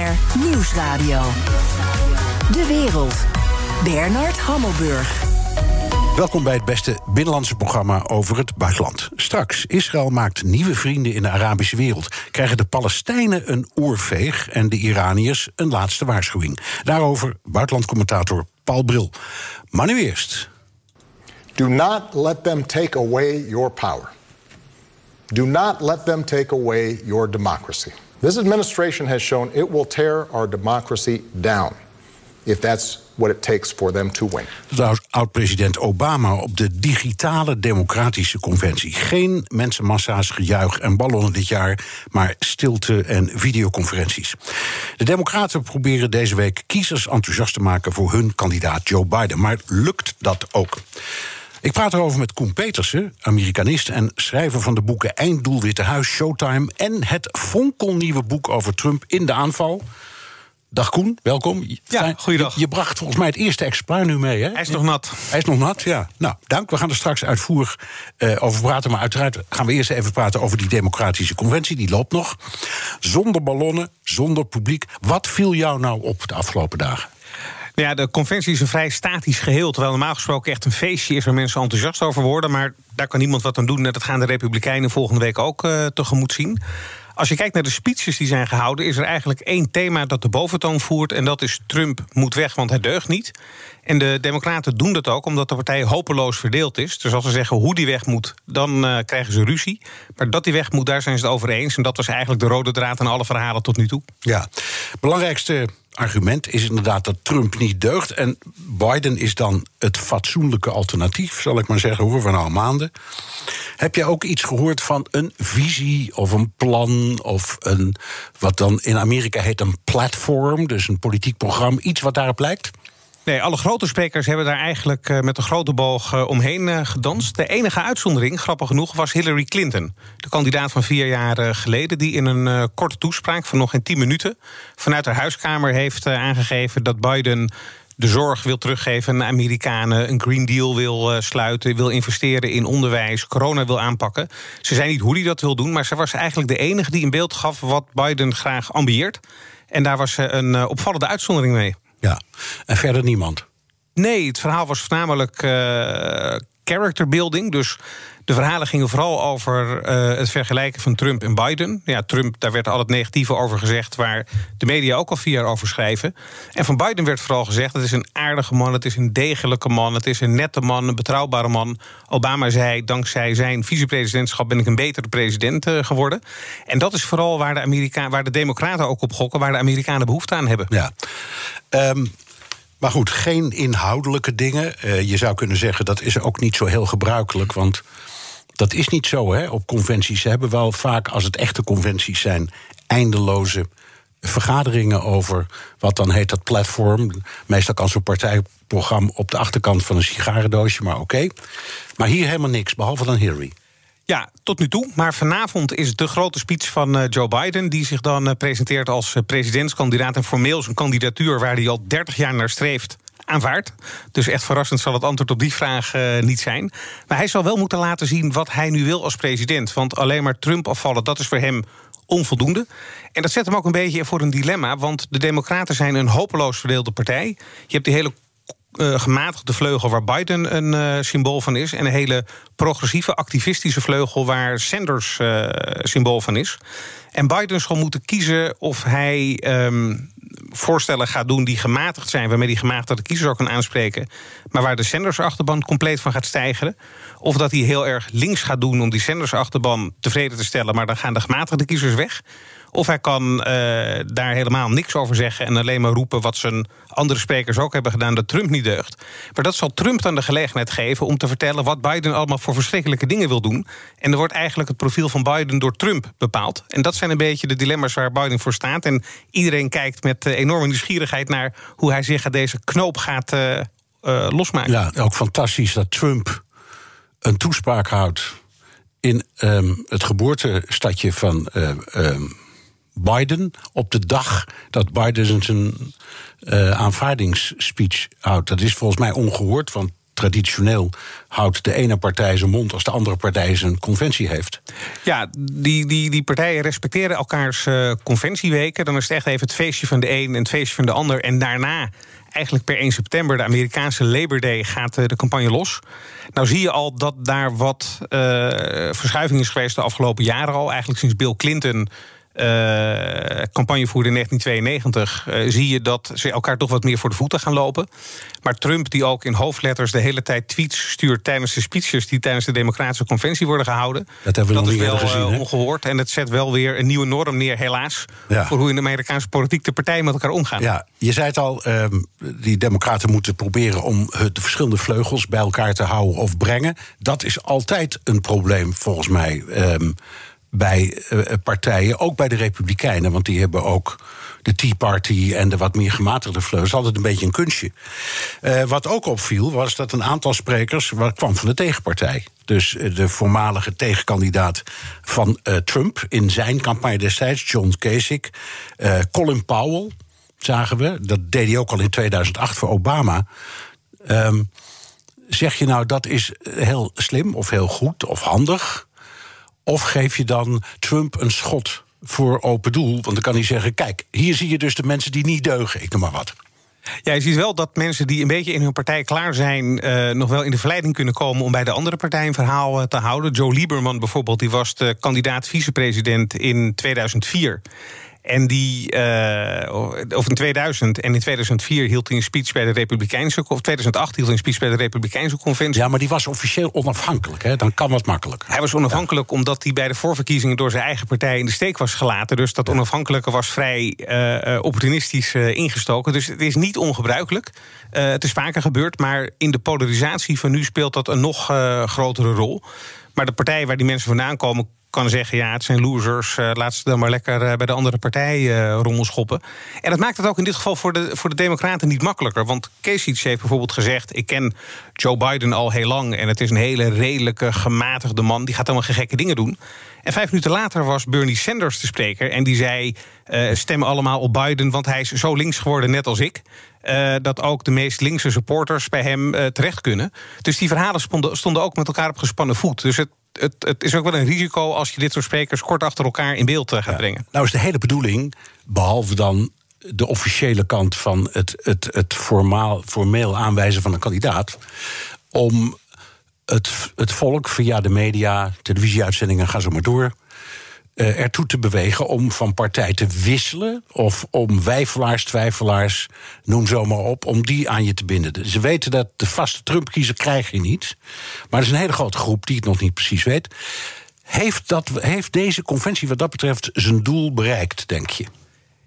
BNR Nieuwsradio. De wereld. Bernard Hammelburg. Welkom bij het beste binnenlandse programma over het buitenland. Straks, Israël maakt nieuwe vrienden in de Arabische wereld. Krijgen de Palestijnen een oorveeg en de Iraniërs een laatste waarschuwing. Daarover buitenlandcommentator Paul Bril. Maar nu eerst. Do not let them take away your power. Do not let them take away your democracy. This administration has shown it will tear our democracy down if that's what it takes for them to win. Oud-president Obama op de digitale democratische conventie. Geen mensenmassa's, gejuich en ballonnen dit jaar, maar stilte en videoconferenties. De Democraten proberen deze week kiezers enthousiast te maken voor hun kandidaat Joe Biden. Maar lukt dat ook? Ik praat erover met Koen Petersen, Amerikanist en schrijver van de boeken Einddoel Witte Huis, Showtime en het fonkelnieuwe boek over Trump in de aanval. Dag Koen, welkom. Ja, goeiedag. Je, je, bracht volgens mij het eerste exemplaar nu mee, hè? Hij is nog nat. Hij is nog nat, ja. Nou, dank. We gaan er straks uitvoerig uh, over praten. Maar uiteraard gaan we eerst even praten over die democratische conventie. Die loopt nog. Zonder ballonnen, zonder publiek. Wat viel jou nou op de afgelopen dagen? Ja, de conventie is een vrij statisch geheel. Terwijl normaal gesproken echt een feestje is waar mensen enthousiast over worden. Maar daar kan niemand wat aan doen. Dat gaan de Republikeinen volgende week ook uh, tegemoet zien. Als je kijkt naar de speeches die zijn gehouden, is er eigenlijk één thema dat de boventoon voert. En dat is Trump moet weg, want hij deugt niet. En de Democraten doen dat ook omdat de partij hopeloos verdeeld is. Dus als ze zeggen hoe die weg moet, dan uh, krijgen ze ruzie. Maar dat die weg moet, daar zijn ze het over eens. En dat was eigenlijk de rode draad aan alle verhalen tot nu toe. Ja, belangrijkste argument is inderdaad dat Trump niet deugt. En Biden is dan het fatsoenlijke alternatief, zal ik maar zeggen, hoor, van al maanden. Heb je ook iets gehoord van een visie of een plan of een, wat dan in Amerika heet een platform, dus een politiek programma, iets wat daarop lijkt? Alle grote sprekers hebben daar eigenlijk uh, met een grote boog uh, omheen uh, gedanst. De enige uitzondering, grappig genoeg, was Hillary Clinton. De kandidaat van vier jaar geleden, die in een korte toespraak van nog geen tien minuten vanuit haar huiskamer heeft aangegeven dat Biden de zorg wil teruggeven aan de Amerikanen, een Green Deal wil sluiten, wil investeren in onderwijs, corona wil aanpakken. Ze zei niet hoe hij dat wil doen, maar ze was eigenlijk de enige die in beeld gaf wat Biden graag ambieert. En daar was ze een opvallende uitzondering mee. Ja, en verder niemand. Nee, het verhaal was voornamelijk uh, character building. Dus de verhalen gingen vooral over uh, het vergelijken van Trump en Biden. Ja, Trump, daar werd al het negatieve over gezegd, waar de media ook al vier jaar over schrijven. En van Biden werd vooral gezegd: het is een aardige man, het is een degelijke man, het is een nette man, een betrouwbare man. Obama zei: dankzij zijn vicepresidentschap ben ik een betere president uh, geworden. En dat is vooral waar de, Amerika waar de Democraten ook op gokken, waar de Amerikanen behoefte aan hebben. Ja. Um, maar goed, geen inhoudelijke dingen. Uh, je zou kunnen zeggen dat is ook niet zo heel gebruikelijk, want dat is niet zo hè, op conventies. Ze hebben wel vaak, als het echte conventies zijn, eindeloze vergaderingen over wat dan heet dat platform. Meestal kan zo'n partijprogramma op de achterkant van een sigarendoosje, maar oké. Maar hier helemaal niks, behalve dan Hillary. Ja, tot nu toe. Maar vanavond is de grote speech van uh, Joe Biden... die zich dan uh, presenteert als uh, presidentskandidaat... en formeel zijn kandidatuur waar hij al 30 jaar naar streeft aanvaardt. Dus echt verrassend zal het antwoord op die vraag uh, niet zijn. Maar hij zal wel moeten laten zien wat hij nu wil als president. Want alleen maar Trump afvallen, dat is voor hem onvoldoende. En dat zet hem ook een beetje voor een dilemma. Want de Democraten zijn een hopeloos verdeelde partij. Je hebt die hele uh, gematigde vleugel waar Biden een uh, symbool van is... en een hele progressieve, activistische vleugel waar Sanders uh, symbool van is. En Biden zal moeten kiezen of hij um, voorstellen gaat doen die gematigd zijn... waarmee die gematigde kiezers ook kan aanspreken... maar waar de Sanders-achterban compleet van gaat stijgen. Of dat hij heel erg links gaat doen om die Sanders-achterban tevreden te stellen... maar dan gaan de gematigde kiezers weg... Of hij kan uh, daar helemaal niks over zeggen en alleen maar roepen wat zijn andere sprekers ook hebben gedaan, dat Trump niet deugt. Maar dat zal Trump dan de gelegenheid geven om te vertellen wat Biden allemaal voor verschrikkelijke dingen wil doen. En er wordt eigenlijk het profiel van Biden door Trump bepaald. En dat zijn een beetje de dilemma's waar Biden voor staat. En iedereen kijkt met uh, enorme nieuwsgierigheid naar hoe hij zich aan deze knoop gaat uh, losmaken. Ja, ook fantastisch dat Trump een toespraak houdt in um, het geboortestadje van um, Biden op de dag dat Biden zijn uh, aanvaardingsspeech houdt. Dat is volgens mij ongehoord, want traditioneel houdt de ene partij zijn mond als de andere partij zijn conventie heeft. Ja, die, die, die partijen respecteren elkaars uh, conventieweken. Dan is het echt even het feestje van de een en het feestje van de ander. En daarna eigenlijk per 1 september, de Amerikaanse Labor Day, gaat de campagne los. Nou zie je al dat daar wat verschuiving is geweest de afgelopen jaren al. Eigenlijk sinds Bill Clinton campagne voerde in 1992, uh, zie je dat ze elkaar toch wat meer voor de voeten gaan lopen. Maar Trump, die ook in hoofdletters de hele tijd tweets stuurt tijdens de speeches die tijdens de Democratische Conventie worden gehouden. Dat hebben we nog is wel gezien, uh, ongehoord. En het zet wel weer een nieuwe norm neer, helaas. Ja. Voor hoe in de Amerikaanse politiek de partijen met elkaar omgaan. Ja, je zei het al, um, die Democraten moeten proberen om de verschillende vleugels bij elkaar te houden of brengen. Dat is altijd een probleem, volgens mij. Um, bij uh, partijen, ook bij de Republikeinen, want die hebben ook de Tea Party en de wat meer gematigde vleugels, altijd een beetje een kunstje. Uh, wat ook opviel, was dat een aantal sprekers kwam van de tegenpartij. Dus uh, de voormalige tegenkandidaat van Trump in zijn campagne destijds, John Kasich, Colin Powell, zagen we, dat deed hij ook al in 2008 voor Obama. Um, zeg je nou dat is heel slim of heel goed of handig? Of geef je dan Trump een schot voor open doel? Want dan kan hij zeggen: kijk, hier zie je dus de mensen die niet deugen, ik noem maar wat. Ja, je ziet wel dat mensen die een beetje in hun partij klaar zijn, uh, nog wel in de verleiding kunnen komen om bij de andere partij een verhaal uh, te houden. Joe Lieberman bijvoorbeeld, die was de kandidaat vicepresident in 2004. En die, uh, of in 2000 en in 2004 hield hij een speech bij de Republikeinse, of 2008 hield hij een speech bij de Republikeinse conventie. Ja, maar die was officieel onafhankelijk, hè? dan kan wat makkelijk. Hij was onafhankelijk omdat hij bij de voorverkiezingen door zijn eigen partij in de steek was gelaten. Dus dat onafhankelijke was vrij uh, opportunistisch uh, ingestoken. Dus het is niet ongebruikelijk. het is vaker gebeurd, maar in de polarisatie van nu speelt dat een nog grotere rol. Maar de partij waar die mensen vandaan komen, kan zeggen, ja, het zijn losers, uh, laat ze dan maar lekker uh, bij de andere partij uh, rommelschoppen. En dat maakt het ook in dit geval voor de, voor de Democraten niet makkelijker. Want Kasich heeft bijvoorbeeld gezegd, ik ken Joe Biden al heel lang... en het is een hele redelijke, gematigde man, die gaat allemaal gekke dingen doen. En vijf minuten later was Bernie Sanders de spreker... en die zei, stem allemaal op Biden, want hij is zo links geworden, net als ik... dat ook de meest linkse supporters bij hem terecht kunnen. Dus die verhalen stonden ook met elkaar op gespannen voet. Dus het het, het, is ook wel een risico als je dit soort sprekers kort achter elkaar in beeld uh, gaat brengen. Nou is de hele bedoeling, behalve dan de officiële kant van het, het, het formaal, formeel aanwijzen van een kandidaat, om het, het volk via de media, televisieuitzendingen, ga zo maar door, ertoe te bewegen om van partij te wisselen. Of om wijfelaars, twijfelaars, noem zo maar op, om die aan je te binden. Ze weten dat de vaste Trump-kiezer krijg je niet. Maar er is een hele grote groep die het nog niet precies weet. Heeft, dat, heeft deze conventie wat dat betreft zijn doel bereikt, denk je?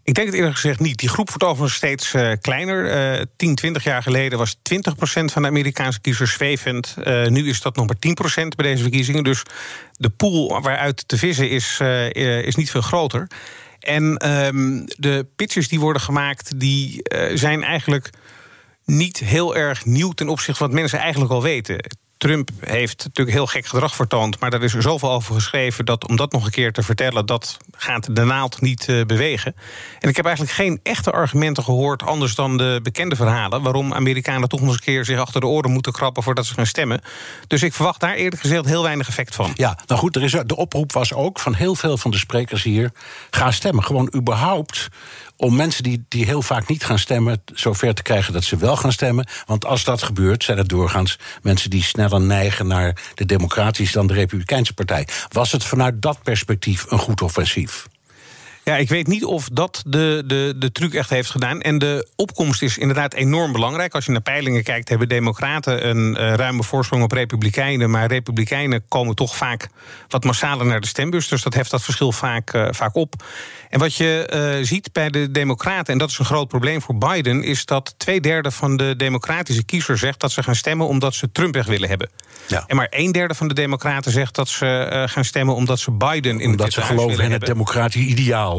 Ik denk het eerlijk gezegd niet. Die groep wordt overigens steeds uh, kleiner. Uh, 10, 20 jaar geleden was 20% van de Amerikaanse kiezers zwevend. Uh, nu is dat nog maar 10% bij deze verkiezingen. Dus de pool waaruit te vissen is, uh, is niet veel groter. En um, de pitches die worden gemaakt, die zijn eigenlijk niet heel erg nieuw ten opzichte van wat mensen eigenlijk al weten. Trump heeft natuurlijk heel gek gedrag vertoond, maar daar is er zoveel over geschreven dat om dat nog een keer te vertellen, dat gaat de naald niet uh, bewegen. En ik heb eigenlijk geen echte argumenten gehoord, anders dan de bekende verhalen, waarom Amerikanen toch nog eens een keer zich achter de oren moeten krabben voordat ze gaan stemmen. Dus ik verwacht daar eerlijk gezegd heel weinig effect van. Ja, nou goed, er is, de oproep was ook van heel veel van de sprekers hier: ga stemmen. Gewoon überhaupt om mensen die, die heel vaak niet gaan stemmen, zover te krijgen dat ze wel gaan stemmen. Want als dat gebeurt, zijn het doorgaans mensen die sneller neigen naar de Democratische dan de Republikeinse Partij. Was het vanuit dat perspectief een goed offensief? Ja, ik weet niet of dat de, de, de truc echt heeft gedaan. En de opkomst is inderdaad enorm belangrijk. Als je naar peilingen kijkt, hebben Democraten een uh, ruime voorsprong op Republikeinen. Maar Republikeinen komen toch vaak wat massaler naar de stembus. Dus dat heft dat verschil vaak, uh, vaak op. En wat je uh, ziet bij de Democraten, en dat is een groot probleem voor Biden, is dat twee derde van de Democratische kiezers zegt dat ze gaan stemmen omdat ze Trump weg willen hebben. Ja. En maar een derde van de Democraten zegt dat ze gaan stemmen omdat ze Biden in omdat ze geloven in het democratisch ideaal.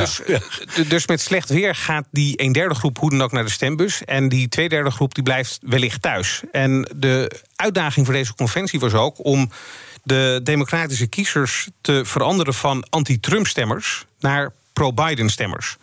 Dus, ja. dus met slecht weer gaat die een derde groep hoe dan ook naar de stembus. En die twee derde groep die blijft wellicht thuis. En de uitdaging voor deze conventie was ook om de democratische kiezers te veranderen van anti-Trump-stemmers naar pro-Biden-stemmers.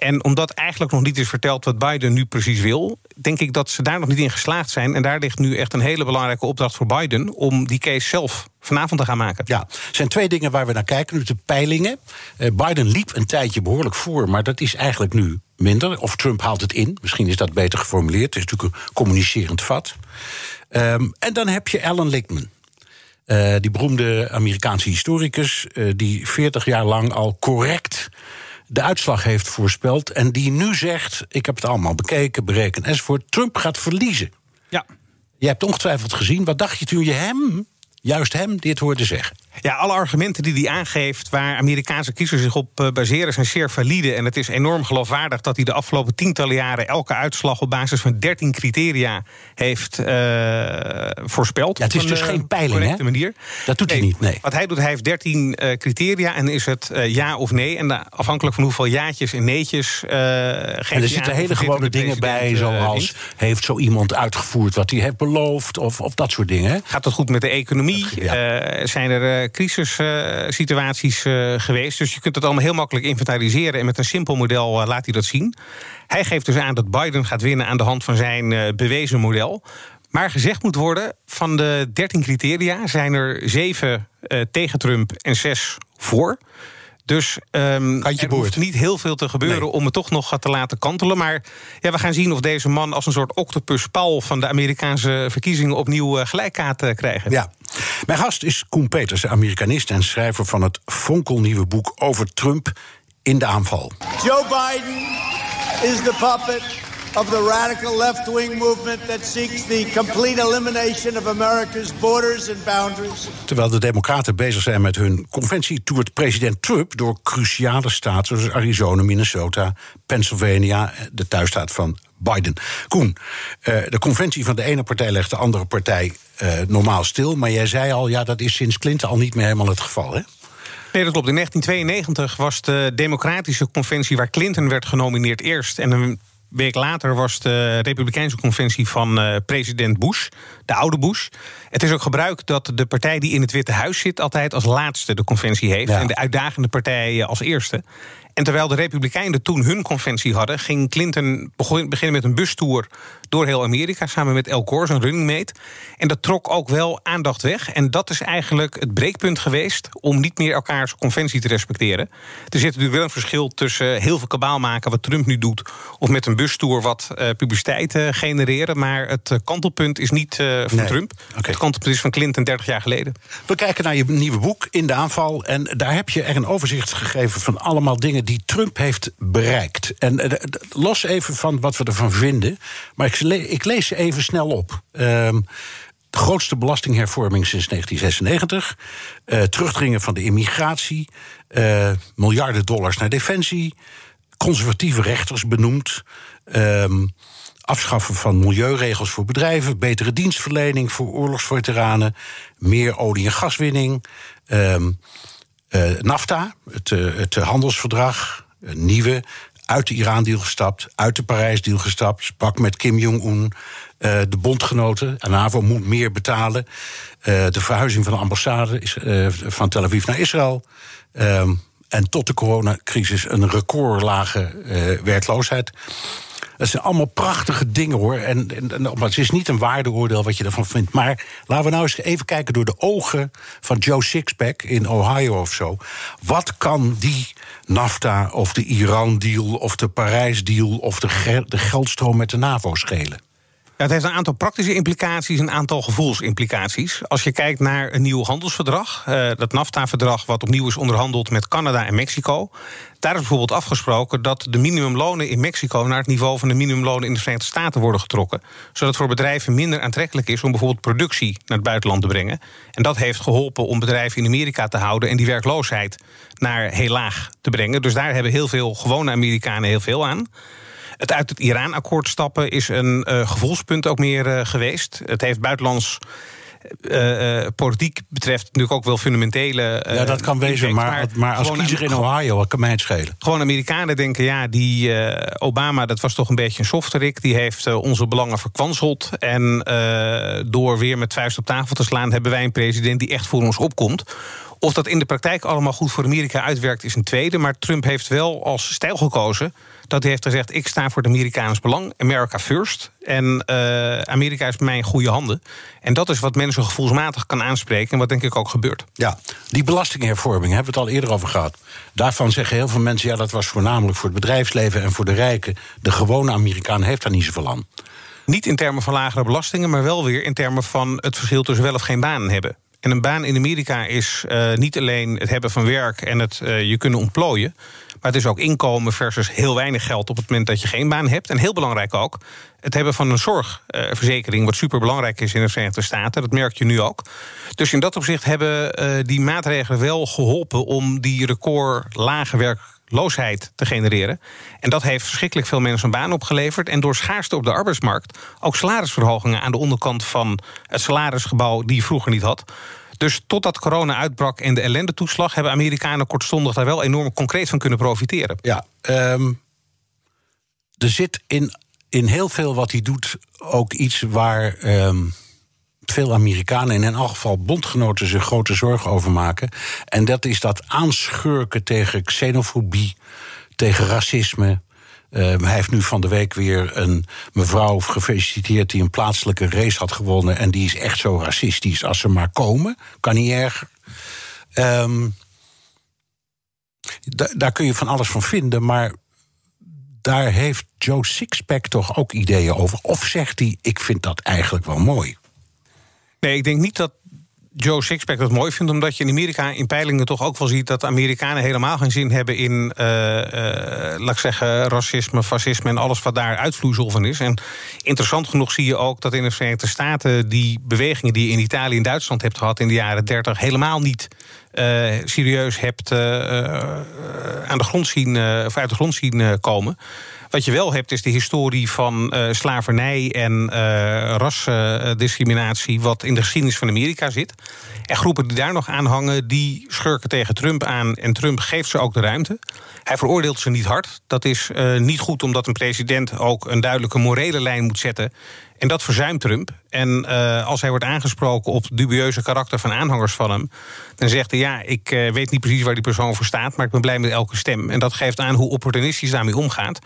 En omdat eigenlijk nog niet is verteld wat Biden nu precies wil, denk ik dat ze daar nog niet in geslaagd zijn. En daar ligt nu echt een hele belangrijke opdracht voor Biden om die case zelf vanavond te gaan maken. Ja, er zijn twee dingen waar we naar kijken. Nu de peilingen. Uh, Biden liep een tijdje behoorlijk voor, maar dat is eigenlijk nu minder. Of Trump haalt het in. Misschien is dat beter geformuleerd. Het is natuurlijk een communicerend vat. Um, en dan heb je Alan Lichtman. Uh, die beroemde Amerikaanse historicus, uh, die 40 jaar lang al correct de uitslag heeft voorspeld. En die nu zegt: Ik heb het allemaal bekeken, berekend enzovoort. Trump gaat verliezen. Ja. Je hebt ongetwijfeld gezien. Wat dacht je toen je hem, juist hem, dit hoorde zeggen? Ja, alle argumenten die hij aangeeft waar Amerikaanse kiezers zich op uh, baseren zijn zeer valide. En het is enorm geloofwaardig dat hij de afgelopen tientallen jaren elke uitslag op basis van 13 criteria heeft uh, voorspeld. Ja, het is dus geen peiling, hè? Manier. Dat doet nee, hij niet, nee. Wat hij doet, hij heeft 13 uh, criteria en is het ja of nee. En afhankelijk van hoeveel jaatjes en neetjes geeft En er zitten hele gewone dingen bij, zoals heeft zo iemand uitgevoerd wat hij heeft beloofd, of, of dat soort dingen. Gaat het goed met de economie? Ja. zijn er crisissituaties uh, geweest. Dus je kunt het allemaal heel makkelijk inventariseren. En met een simpel model uh, laat hij dat zien. Hij geeft dus aan dat Biden gaat winnen aan de hand van zijn bewezen model. Maar gezegd moet worden, van de 13 criteria zijn er 7 tegen Trump en 6 voor. Dus um, er hoeft niet heel veel te gebeuren nee. om het toch nog te laten kantelen. Maar ja, we gaan zien of deze man als een soort octopus-paul... van de Amerikaanse verkiezingen opnieuw uh, gelijkkaart krijgen. Ja. Mijn gast is Koen Peters, Amerikanist en schrijver van het fonkelnieuwe boek over Trump in de aanval. Joe Biden is the puppet of the radical left-wing movement that seeks the complete elimination of America's borders and boundaries. Terwijl de Democraten bezig zijn met hun conventie, toert president Trump door cruciale staten zoals Arizona, Minnesota, Pennsylvania, de thuisstaat van Biden. Koen, de conventie van de ene partij legt de andere partij uh, normaal stil. Maar jij zei al, ja, dat is sinds Clinton al niet meer helemaal het geval, hè? Nee, dat klopt. In 1992 was de Democratische Conventie waar Clinton werd genomineerd eerst. En een week later was de Republikeinse Conventie van uh, president Bush, de oude Bush. Het is ook gebruik dat de partij die in het Witte Huis zit altijd als laatste de conventie heeft. Ja. En de uitdagende partij als eerste. En terwijl de Republikeinen toen hun conventie hadden, ging Clinton beginnen met een bustour door heel Amerika samen met Al Gore, zijn running mate. En dat trok ook wel aandacht weg. En dat is eigenlijk het breekpunt geweest om niet meer elkaars conventie te respecteren. Er zit natuurlijk wel een verschil tussen heel veel kabaal maken, wat Trump nu doet, of met een bustour wat uh, publiciteit uh, genereren. Maar het uh, kantelpunt is niet van nee. Trump. Okay. Het kantelpunt is van Clinton 30 jaar geleden. We kijken naar je nieuwe boek in de aanval. En daar heb je er een overzicht gegeven van allemaal dingen die Trump heeft bereikt. En los even van wat we ervan vinden. Maar ik ik lees ze even snel op. Um, de grootste belastinghervorming sinds 1996. Uh, terugdringen van de immigratie. Uh, miljarden dollars naar defensie. Conservatieve rechters benoemd. Um, afschaffen van milieuregels voor bedrijven. Betere dienstverlening voor oorlogsveteranen. Meer olie- en gaswinning. Uh, NAFTA, het, het handelsverdrag. Nieuwe uit de Iran-deal gestapt, uit de Parijs-deal gestapt, sprak met Kim Jong-un. Uh, de bondgenoten, en NAVO moet meer betalen. De verhuizing van de ambassade is, van Tel Aviv naar Israël. en tot de coronacrisis een recordlage werkloosheid. Dat zijn allemaal prachtige dingen hoor. En, maar het is niet een waardeoordeel wat je ervan vindt. Maar laten we nou eens even kijken door de ogen van Joe Sixpack in Ohio of zo. Wat kan die NAFTA of de Iran-deal of de Parijs-deal of de geldstroom met de NAVO schelen? Het heeft een aantal praktische implicaties, een aantal gevoelsimplicaties. Als je kijkt naar een nieuw handelsverdrag, uh, dat NAFTA-verdrag, wat opnieuw is onderhandeld met Canada en Mexico. Daar is bijvoorbeeld afgesproken dat de minimumlonen in Mexico naar het niveau van de minimumlonen in de Verenigde Staten worden getrokken. Zodat voor bedrijven minder aantrekkelijk is om bijvoorbeeld productie naar het buitenland te brengen. En dat heeft geholpen om bedrijven in Amerika te houden en die werkloosheid naar heel laag te brengen. Dus daar hebben heel veel gewone Amerikanen heel veel aan. Het uit het Iran-akkoord stappen is een uh, gevoelspunt ook meer uh, geweest. Het heeft buitenlands. Uh, uh, politiek betreft natuurlijk ook wel fundamentele. Uh, ja, dat kan wezen, maar, maar, maar als kiezer in Ohio, wat kan mij het schelen? Gewoon Amerikanen denken, ja, die Obama, dat was toch een beetje een softerik. Die heeft onze belangen verkwanseld. En door weer met vuist op tafel te slaan, hebben wij een president die echt voor ons opkomt Of dat in de praktijk allemaal goed voor Amerika uitwerkt, is een tweede. Maar Trump heeft wel als stijl gekozen dat hij heeft gezegd: ik sta voor het Amerikaans belang, America first. En uh, Amerika is mijn goede handen. En dat is wat mensen gevoelsmatig kan aanspreken en wat denk ik ook gebeurt. Ja, die belastinghervorming hebben we het al eerder over gehad. Daarvan zeggen heel veel mensen: ja, dat was voornamelijk voor het bedrijfsleven en voor de rijken. De gewone Amerikaan heeft daar niet zoveel aan. Niet in termen van lagere belastingen, maar wel weer in termen van het verschil tussen wel of geen baan hebben. En een baan in Amerika is uh, niet alleen het hebben van werk en het uh, je kunnen ontplooien. Maar het is ook inkomen versus heel weinig geld op het moment dat je geen baan hebt. En heel belangrijk ook, het hebben van een zorgverzekering, wat super belangrijk is in de Verenigde Staten. Dat merk je nu ook. Dus in dat opzicht hebben uh, die maatregelen wel geholpen om die record lage werkloosheid te genereren. En dat heeft verschrikkelijk veel mensen een baan opgeleverd. En door schaarste op de arbeidsmarkt ook salarisverhogingen aan de onderkant van het salarisgebouw die je vroeger niet had. Dus totdat corona uitbrak en de ellendetoeslag... hebben Amerikanen kortstondig daar wel enorm concreet van kunnen profiteren. Ja, um, er zit in, in heel veel wat hij doet ook iets waar... Um, veel Amerikanen, en in elk geval bondgenoten, zich grote zorgen over maken. En dat is dat aanschurken tegen xenofobie, tegen racisme, uh, hij heeft nu van de week weer een mevrouw gefeliciteerd die een plaatselijke race had gewonnen. En die is echt zo racistisch als ze maar komen. Kan niet erger. Um, daar kun je van alles van vinden, maar daar heeft Joe Sixpack toch ook ideeën over. Of zegt hij: Ik vind dat eigenlijk wel mooi? Nee, ik denk niet dat Joe Sixpack dat mooi vindt, omdat je in Amerika in peilingen toch ook wel ziet dat Amerikanen helemaal geen zin hebben in, uh, laat ik zeggen, racisme, fascisme en alles wat daar uitvloeisel van is. En interessant genoeg zie je ook dat in de Verenigde Staten die bewegingen die je in Italië en Duitsland hebt gehad in de jaren 30 helemaal niet uh, serieus hebt aan de grond zien, of uit de grond zien komen. Wat je wel hebt is de historie van uh, slavernij en uh, rasdiscriminatie... wat in de geschiedenis van Amerika zit. En groepen die daar nog aan hangen, die schurken tegen Trump aan... en Trump geeft ze ook de ruimte. Hij veroordeelt ze niet hard. Dat is uh, niet goed omdat een president ook een duidelijke morele lijn moet zetten... En dat verzuimt Trump. En uh, als hij wordt aangesproken op het dubieuze karakter van aanhangers van hem, dan zegt hij: Ja, ik uh, weet niet precies waar die persoon voor staat, maar ik ben blij met elke stem. En dat geeft aan hoe opportunistisch daarmee omgaat.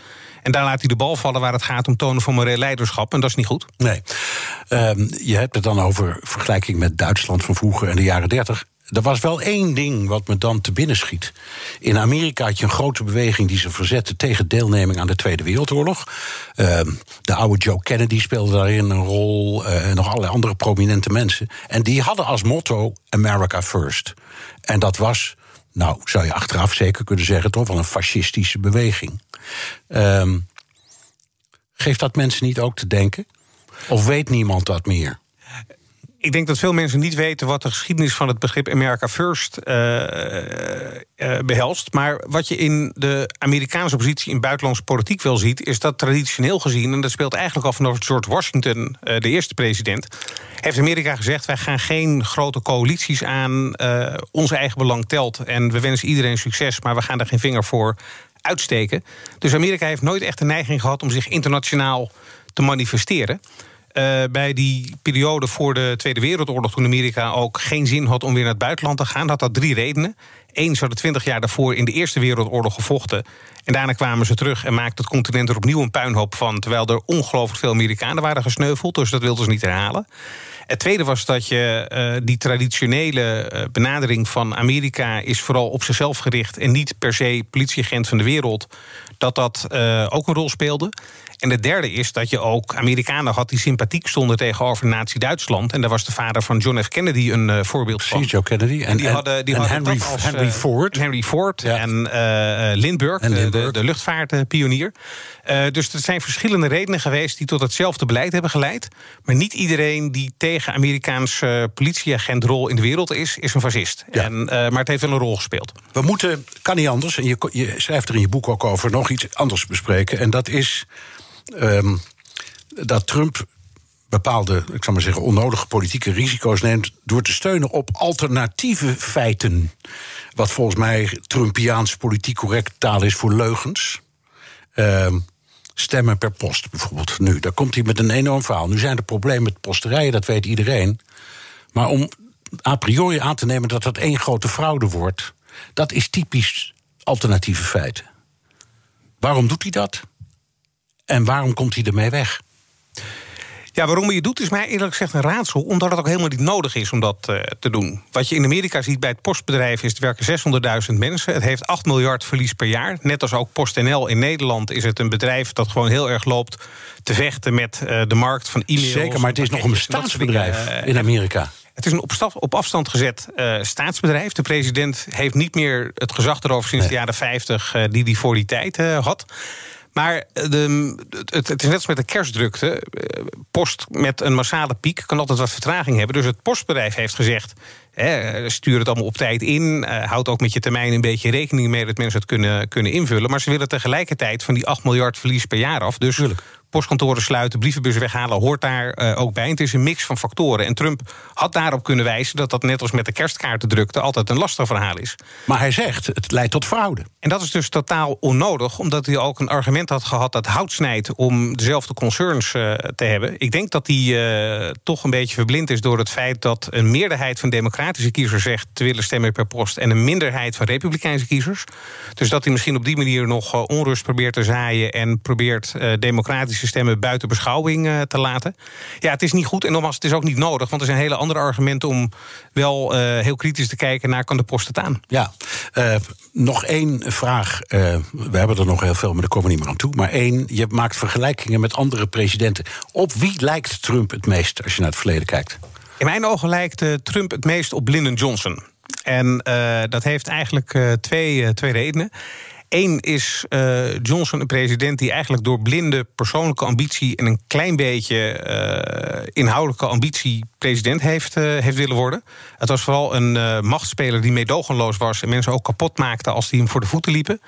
En daar laat hij de bal vallen waar het gaat om tonen van moreel leiderschap. En dat is niet goed. Nee. Um, je hebt het dan over vergelijking met Duitsland van vroeger en de jaren 30. Er was wel één ding wat me dan te binnen schiet. In Amerika had je een grote beweging die zich verzette tegen deelneming aan de Tweede Wereldoorlog. Uh, de oude Joe Kennedy speelde daarin een rol, uh, en nog allerlei andere prominente mensen. En die hadden als motto America First. En dat was, nou zou je achteraf zeker kunnen zeggen, toch wel een fascistische beweging. Um, geeft dat mensen niet ook te denken? Of weet niemand dat meer? Ik denk dat veel mensen niet weten wat de geschiedenis van het begrip America First uh, uh, behelst. Maar wat je in de Amerikaanse positie in buitenlandse politiek wel ziet, is dat traditioneel gezien, en dat speelt eigenlijk al vanaf George Washington, de eerste president, heeft Amerika gezegd: wij gaan geen grote coalities aan. ons eigen belang telt. En we wensen iedereen succes, maar we gaan er geen vinger voor uitsteken. Dus Amerika heeft nooit echt de neiging gehad om zich internationaal te manifesteren. Uh, bij die periode voor de Tweede Wereldoorlog, toen Amerika ook geen zin had om weer naar het buitenland te gaan, had dat drie redenen. Eén, ze hadden twintig jaar daarvoor in de Eerste Wereldoorlog gevochten. En daarna kwamen ze terug en maakten het continent er opnieuw een puinhoop van. Terwijl er ongelooflijk veel Amerikanen waren gesneuveld. Dus dat wilden ze niet herhalen. Het tweede was dat je uh, die traditionele uh, benadering van Amerika is vooral op zichzelf gericht en niet per se politieagent van de wereld. Dat dat ook een rol speelde. En de derde is dat je ook Amerikanen had die sympathiek stonden tegenover Nazi-Duitsland. En daar was de vader van John F. Kennedy een uh, voorbeeld van. John Kennedy. En, die hadden, die en hadden Henry, als, Henry Ford. Henry Ford ja. en uh, Lindbergh, en Lindbergh. De, de, luchtvaartpionier. Uh, dus er zijn verschillende redenen geweest die tot hetzelfde beleid hebben geleid. Maar niet iedereen die tegen Amerikaanse politieagentrol in de wereld is, is een fascist. Ja. En, maar het heeft wel een rol gespeeld. We moeten, kan niet anders, en je, je schrijft er in je boek ook over, nog iets anders bespreken. En dat is um, dat Trump bepaalde, ik zal maar zeggen, onnodige politieke risico's neemt door te steunen op alternatieve feiten. Wat volgens mij Trumpiaans politiek correct taal is voor leugens. Um, stemmen per post bijvoorbeeld. Nu, daar komt hij met een enorm verhaal. Nu zijn er problemen met posterijen, dat weet iedereen. Maar om a priori aan te nemen dat dat één grote fraude wordt, dat is typisch alternatieve feiten. Waarom doet hij dat? En waarom komt hij ermee weg? Ja, waarom hij het doet is mij eerlijk gezegd een raadsel. Omdat het ook helemaal niet nodig is om dat uh, te doen. Wat je in Amerika ziet bij het postbedrijf is... er werken 600.000 mensen. Het heeft 8 miljard verlies per jaar. Net als ook PostNL in Nederland is het een bedrijf... dat gewoon heel erg loopt te vechten met uh, de markt van e-mails. Zeker, maar het is nog een bestaansbedrijf uh, in Amerika. Het is een op, staf, op afstand gezet uh, staatsbedrijf. De president heeft niet meer het gezag erover sinds nee. de jaren 50... Uh, die hij voor die tijd uh, had. Maar de, het, het, is net als met de kerstdrukte. Post met een massale piek kan altijd wat vertraging hebben. Dus het postbedrijf heeft gezegd... Stuur het allemaal op tijd in. Uh, houd ook met je termijn een beetje rekening mee... dat mensen het kunnen, kunnen invullen. Maar ze willen tegelijkertijd van die 8 miljard verlies per jaar af. Dus. Postkantoren sluiten, brievenbussen weghalen... hoort daar uh, ook bij. En het is een mix van factoren. En Trump had daarop kunnen wijzen... dat dat net als met de kerstkaartendrukte... altijd een lastig verhaal is. Maar hij zegt, het leidt tot fraude. En dat is dus totaal onnodig... omdat hij ook een argument had gehad dat hout snijdt... om dezelfde concerns uh, te hebben. Ik denk dat hij toch een beetje verblind is... door het feit dat een meerderheid van democraten kiezers zegt te willen stemmen per post... en een minderheid van republikeinse kiezers. Dus dat hij misschien op die manier nog onrust probeert te zaaien... en probeert uh, stemmen buiten beschouwing uh, te laten. Ja, het is niet goed en nogmaals, het is ook niet nodig... want er zijn hele andere argumenten om wel heel kritisch te kijken... naar kan de post het aan. Ja, nog één vraag. we hebben er nog heel veel, maar daar komen we niet meer aan toe. Maar één, je maakt vergelijkingen met andere presidenten. Op wie lijkt Trump het meest als je naar het verleden kijkt? In mijn ogen lijkt uh, Trump het meest op Lyndon Johnson. En uh, dat heeft eigenlijk uh, twee, twee redenen. Eén is Johnson een president die eigenlijk door blinde persoonlijke ambitie... en een klein beetje inhoudelijke ambitie president heeft, heeft willen worden. Het was vooral een machtspeler die meedogenloos was... en mensen ook kapot maakte als die hem voor de voeten liepen.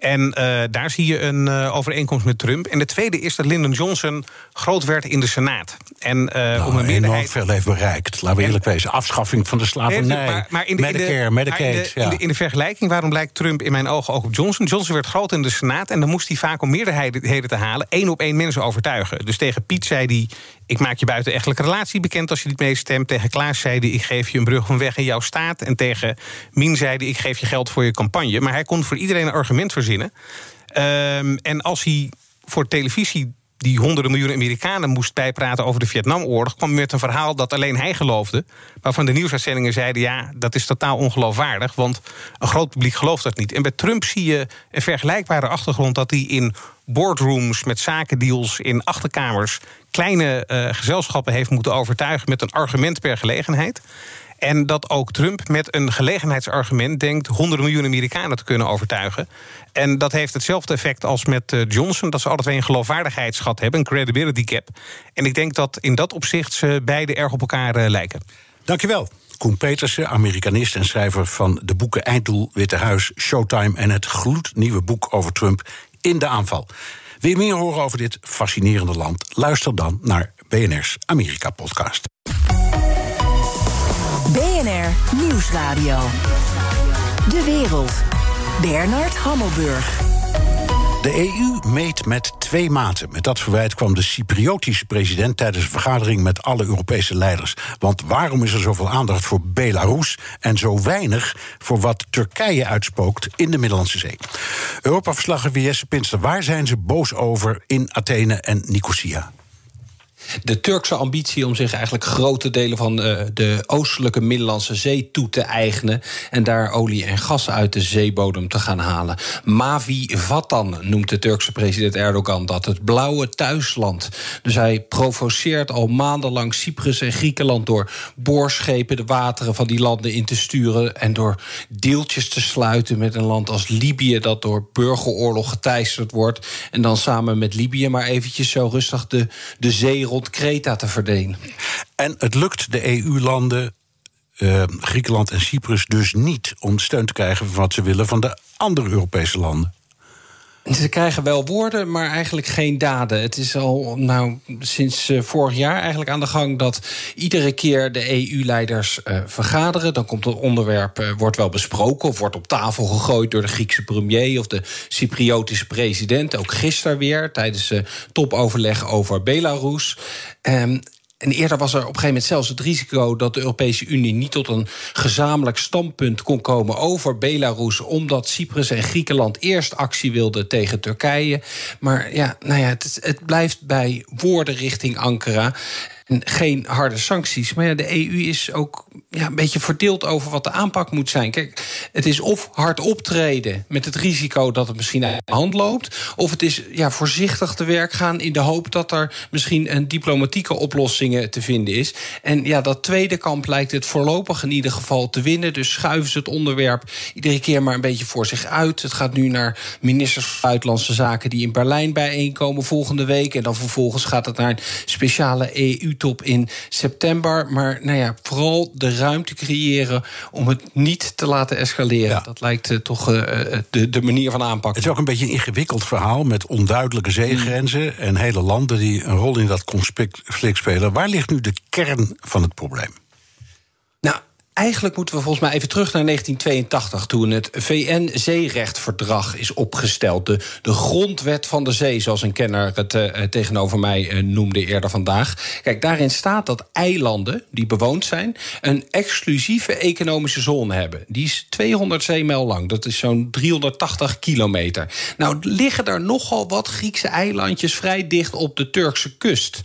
En uh, daar zie je een uh, overeenkomst met Trump. En de tweede is dat Lyndon Johnson groot werd in de Senaat. En uh, nou, om een meerderheid... veel heeft bereikt. Laten we eerlijk wezen. Afschaffing van de slavernij. Maar, maar in de, Medicare, in de, Medicaid. In de, ja. in, de, in de vergelijking, waarom lijkt Trump in mijn ogen ook op Johnson? Johnson werd groot in de Senaat en dan moest hij vaak om meerderheden te halen... één op één mensen overtuigen. Dus tegen Piet zei hij... ik maak je buitenechtelijke relatie bekend als je niet meestemt. Tegen Klaas zei hij, ik geef je een brug van weg in jouw staat. En tegen Min zei hij, ik geef je geld voor je campagne. Maar hij kon voor iedereen een argument verzinnen. Um, en als hij voor televisie die honderden miljoenen Amerikanen moest bijpraten over de Vietnamoorlog, kwam met een verhaal dat alleen hij geloofde. Waarvan de nieuwsuitzendingen zeiden: ja, dat is totaal ongeloofwaardig, want een groot publiek gelooft dat niet. En bij Trump zie je een vergelijkbare achtergrond dat hij in boardrooms met zakendeals in achterkamers kleine uh, gezelschappen heeft moeten overtuigen met een argument per gelegenheid. En dat ook Trump met een gelegenheidsargument denkt honderden miljoenen Amerikanen te kunnen overtuigen. En dat heeft hetzelfde effect als met uh, Johnson, dat ze altijd twee een geloofwaardigheidsschat hebben, een credibility gap. En ik denk dat in dat opzicht ze beide erg op elkaar uh, lijken. Dankjewel. Koen Petersen, Amerikanist en schrijver van de boeken Einddoel, Witte Huis, Showtime en het gloednieuwe boek over Trump in de aanval. Wil je meer horen over dit fascinerende land? Luister dan naar BNR's Amerika-podcast. Nieuwsradio. De wereld. Bernard Hammelburg. De EU meet met twee maten. Met dat verwijt kwam de Cypriotische president tijdens een vergadering met alle Europese leiders. Want waarom is er zoveel aandacht voor Belarus en zo weinig voor wat Turkije uitspookt in de Middellandse Zee? Europa-verslaggever Jesse Pinster, waar zijn ze boos over in Athene en Nicosia? De Turkse ambitie om zich eigenlijk grote delen van uh, de oostelijke Middellandse Zee toe te eigenen. En daar olie en gas uit de zeebodem te gaan halen. Mavi Vatan noemt de Turkse president Erdogan dat het blauwe thuisland. Dus hij provoceert al maandenlang Cyprus en Griekenland door boorschepen de wateren van die landen in te sturen. En door deeltjes te sluiten met een land als Libië, dat door burgeroorlog geteisterd wordt. En dan samen met Libië maar eventjes zo rustig de, de zee rond Kreta te verdelen. En het lukt de EU-landen, uh, Griekenland en Cyprus, dus niet om steun te krijgen van wat ze willen van de andere Europese landen. Ze krijgen wel woorden, maar eigenlijk geen daden. Het is al nou, sinds uh, vorig jaar eigenlijk aan de gang dat iedere keer de EU-leiders uh, vergaderen. Dan komt het onderwerp, uh, wordt wel besproken of wordt op tafel gegooid door de Griekse premier of de Cypriotische president. Ook gisteren weer tijdens topoverleg over Belarus. Um, en eerder was er op een gegeven moment zelfs het risico dat de Europese Unie niet tot een gezamenlijk standpunt kon komen over Belarus, omdat Cyprus en Griekenland eerst actie wilden tegen Turkije. Maar ja, nou ja, het, het blijft bij woorden richting Ankara geen harde sancties. Maar ja, de EU is ook ja, een beetje verdeeld over wat de aanpak moet zijn. Kijk, het is of hard optreden met het risico dat het misschien uit de hand loopt. Of het is ja, voorzichtig te werk gaan in de hoop dat er misschien een diplomatieke oplossing te vinden is. En ja, dat tweede kamp lijkt het voorlopig in ieder geval te winnen. Dus schuiven ze het onderwerp iedere keer maar een beetje voor zich uit. Het gaat nu naar ministers van Buitenlandse Zaken die in Berlijn bijeenkomen volgende week. En dan vervolgens gaat het naar een speciale EU top in september. Maar nou ja, vooral de ruimte creëren om het niet te laten escaleren. Dat lijkt uh, toch uh, de, de manier van aanpakken. Het is ook een beetje een ingewikkeld verhaal met onduidelijke zeegrenzen en hele landen die een rol in dat conflict spelen. Waar ligt nu de kern van het probleem? Eigenlijk moeten we volgens mij even terug naar 1982, toen het VN-zeerechtverdrag is opgesteld. De, grondwet van de zee, zoals een kenner het uh, tegenover mij uh, noemde eerder vandaag. Kijk, daarin staat dat eilanden die bewoond zijn, een exclusieve economische zone hebben. Die is 200 zeemijl lang, dat is zo'n 380 kilometer. Nou, liggen er nogal wat Griekse eilandjes vrij dicht op de Turkse kust.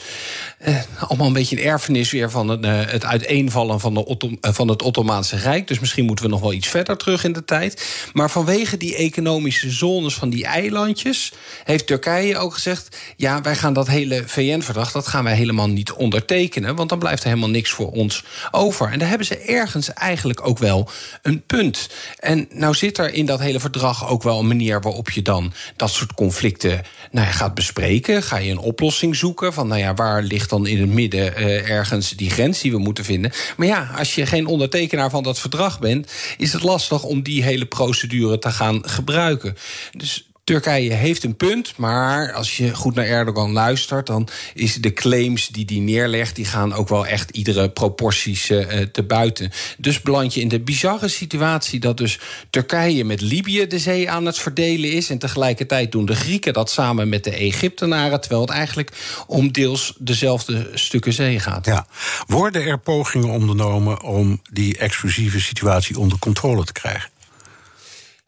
Uh, allemaal een beetje een erfenis weer van het, het uiteenvallen van, de, van het Ottomaanse Rijk. Dus misschien moeten we nog wel iets verder terug in de tijd. Maar vanwege die economische zones van die eilandjes heeft Turkije ook gezegd: ja, wij gaan dat hele VN-verdrag, dat gaan wij helemaal niet ondertekenen, want dan blijft er helemaal niks voor ons over. En daar hebben ze ergens eigenlijk ook wel een punt. En nou zit er in dat hele verdrag ook wel een manier waarop je dan dat soort conflicten nou gaat bespreken. Ga je een oplossing zoeken van, nou ja, waar ligt dan in het midden uh, ergens die grens die we moeten vinden. Maar ja, als je geen ondertekenaar van dat verdrag bent, is het lastig om die hele procedure te gaan gebruiken. Dus Turkije heeft een punt, maar als je goed naar Erdogan luistert, dan is de claims die hij neerlegt, die gaan ook wel echt iedere proporties uh, te buiten. Dus beland je in de bizarre situatie dat dus Turkije met Libië de zee aan het verdelen is en tegelijkertijd doen de Grieken dat samen met de Egyptenaren, terwijl het eigenlijk om deels dezelfde stukken zee gaat. Ja. Worden er pogingen ondernomen om die exclusieve situatie onder controle te krijgen?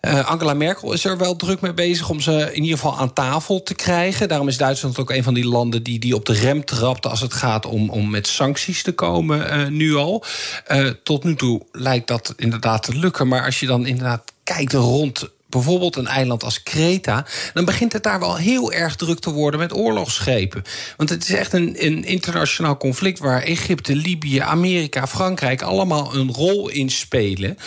Uh, Angela Merkel is er wel druk mee bezig om ze in ieder geval aan tafel te krijgen. Daarom is Duitsland ook een van die landen die, die op de rem trapt als het gaat om, om met sancties te komen, uh, nu al. Uh, tot nu toe lijkt dat inderdaad te lukken. Maar als je dan inderdaad kijkt rond bijvoorbeeld een eiland als Kreta, dan begint het daar wel heel erg druk te worden met oorlogsschepen. Want het is echt een, een internationaal conflict waar Egypte, Libië, Amerika, Frankrijk allemaal een rol in spelen.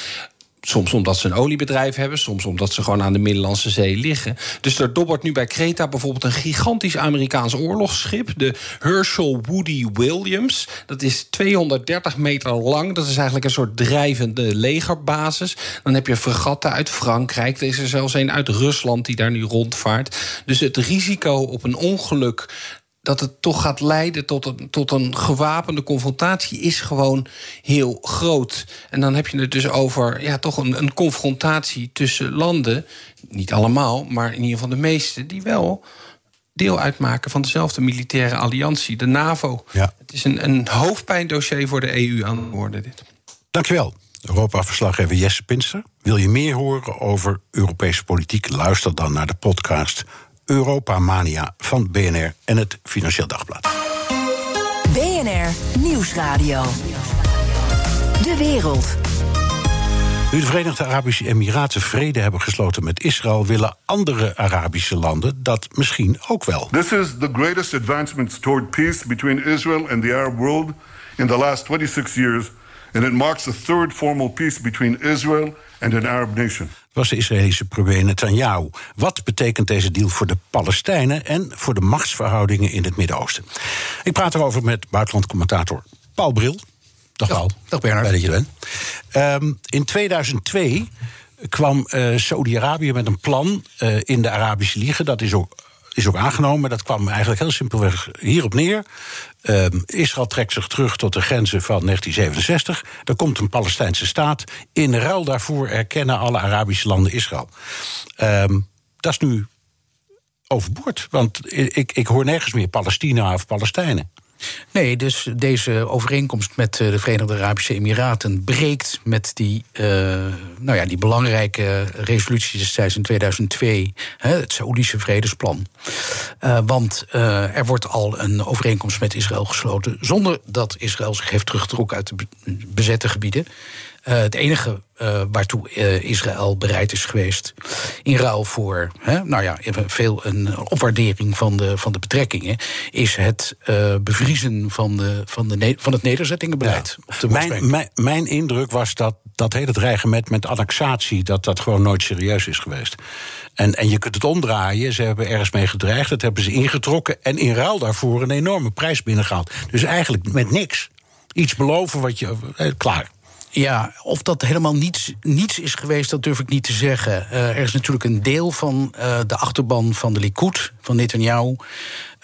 Soms omdat ze een oliebedrijf hebben, soms omdat ze gewoon aan de Middellandse Zee liggen. Dus er dobbert nu bij Kreta bijvoorbeeld een gigantisch Amerikaans oorlogsschip, de Herschel Woody Williams. Dat is 230 meter lang. Dat is eigenlijk een soort drijvende legerbasis. Dan heb je fregatten uit Frankrijk. Er is er zelfs een uit Rusland die daar nu rondvaart. Dus het risico op een ongeluk dat het toch gaat leiden tot een, tot een gewapende confrontatie is gewoon heel groot. En dan heb je het dus over ja, toch een, een confrontatie tussen landen. Niet allemaal, maar in ieder geval de meeste, die wel deel uitmaken van dezelfde militaire alliantie, de NAVO. Ja. Het is een, een hoofdpijndossier voor de EU aan het worden. Dit. Dankjewel. Europa-verslaggever Jesse Pinster. Wil je meer horen over Europese politiek? Luister dan naar de podcast Europa Mania van BNR en het Financieel Dagblad. BNR Nieuwsradio. De wereld. Nu de Verenigde Arabische Emiraten vrede hebben gesloten met Israël, willen andere Arabische landen dat misschien ook wel. This is the greatest advancement toward peace between Israel and the Arab world in the last 26 years, and it marks the third formal peace between Israel and an Arab nation. Was de Israëlische premier Netanyahu. Wat betekent deze deal voor de Palestijnen en voor de machtsverhoudingen in het Midden-Oosten? Ik praat erover met buitenlandcommentator Paul Bril. Dag Paul. Dag Bernard. Fijn dat je bent. Um, in 2002 kwam uh, Saudi-Arabië met een plan uh, in de Arabische Liga. Dat is ook is ook aangenomen. Dat kwam eigenlijk heel simpelweg hierop neer. Uh, Israël trekt zich terug tot de grenzen van 1967. Er komt een Palestijnse staat. In ruil daarvoor erkennen alle Arabische landen Israël. Uh, dat is nu overboord. Want ik, ik hoor nergens meer Palestina of Palestijnen. Nee, dus deze overeenkomst met de Verenigde Arabische Emiraten breekt met die, uh, nou ja, die belangrijke resolutie destijds in 2002, hè, het Saoedische vredesplan. Uh, want er wordt al een overeenkomst met Israël gesloten zonder dat Israël zich heeft teruggetrokken uit de bezette gebieden. Uh, het enige uh, waartoe uh, Israël bereid is geweest. in ruil voor hè, nou ja, veel een opwaardering van de, van de betrekkingen. is het bevriezen van, de, van, de, van het nederzettingenbeleid. Ja. Op de mijn, mijn, mijn indruk was dat dat hele dreigement met annexatie. dat dat gewoon nooit serieus is geweest. En, en je kunt het omdraaien. Ze hebben ergens mee gedreigd. Dat hebben ze ingetrokken. En in ruil daarvoor een enorme prijs binnengehaald. Dus eigenlijk met niks. Iets beloven wat je. klaar. Ja, of dat helemaal niets, niets is geweest, dat durf ik niet te zeggen. Uh, er is natuurlijk een deel van uh, de achterban van de Likud, van Netanyahu...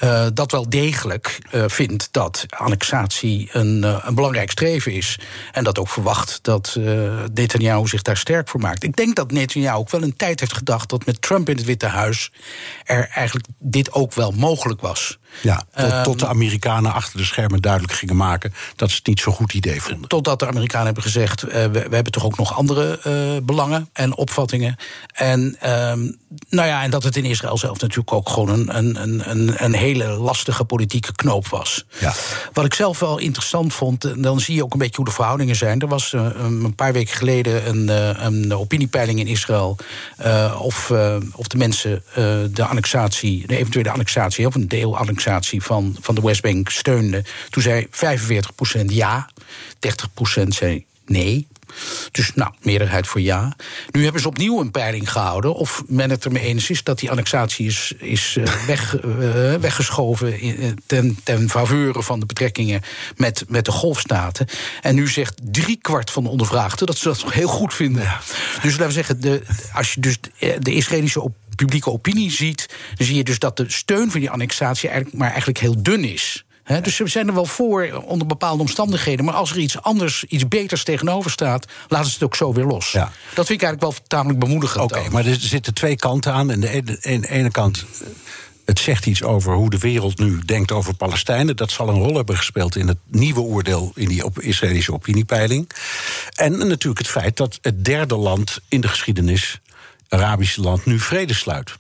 Uh, dat wel degelijk vindt dat annexatie een, een belangrijk streven is. En dat ook verwacht dat Netanyahu zich daar sterk voor maakt. Ik denk dat Netanyahu ook wel een tijd heeft gedacht dat met Trump in het Witte Huis er eigenlijk dit ook wel mogelijk was. Ja, tot, um, tot de Amerikanen achter de schermen duidelijk gingen maken dat ze het niet zo'n goed idee vonden. Totdat de Amerikanen hebben gezegd: we, we, hebben toch ook nog andere belangen en opvattingen. En, um, nou ja, en dat het in Israël zelf natuurlijk ook gewoon een, een, een, een hele lastige politieke knoop was. Ja. Wat ik zelf wel interessant vond, dan zie je ook een beetje hoe de verhoudingen zijn. Er was uh, een paar weken geleden een, een opiniepeiling in Israël of, of de mensen de annexatie, de eventuele annexatie of een van, van de Westbank steunden. Toen zei 45% ja, 30% zei nee. Dus nou, meerderheid voor ja. Nu hebben ze opnieuw een peiling gehouden of men het ermee eens is dat die annexatie is, is uh, weg, uh, weggeschoven in, ten, ten faveur van de betrekkingen met, met de golfstaten. En nu zegt driekwart van de ondervraagden dat ze dat nog heel goed vinden. Dus laten we zeggen, de, als je dus de Israëlische op publieke opinie ziet, dan zie je dus dat de steun voor die annexatie eigenlijk maar eigenlijk heel dun is. He, dus we zijn er wel voor onder bepaalde omstandigheden. Maar als er iets anders, iets beters tegenover staat, laten ze het ook zo weer los. Ja. Dat vind ik eigenlijk wel tamelijk bemoedigend. Oké, okay, maar er zitten twee kanten aan. En de ene, de ene kant. Het zegt iets over hoe de wereld nu denkt over Palestijnen. Dat zal een rol hebben gespeeld in het nieuwe oordeel in die op Israëlische opiniepeiling. En natuurlijk het feit dat het derde land in de geschiedenis, Arabische land, nu vrede sluit.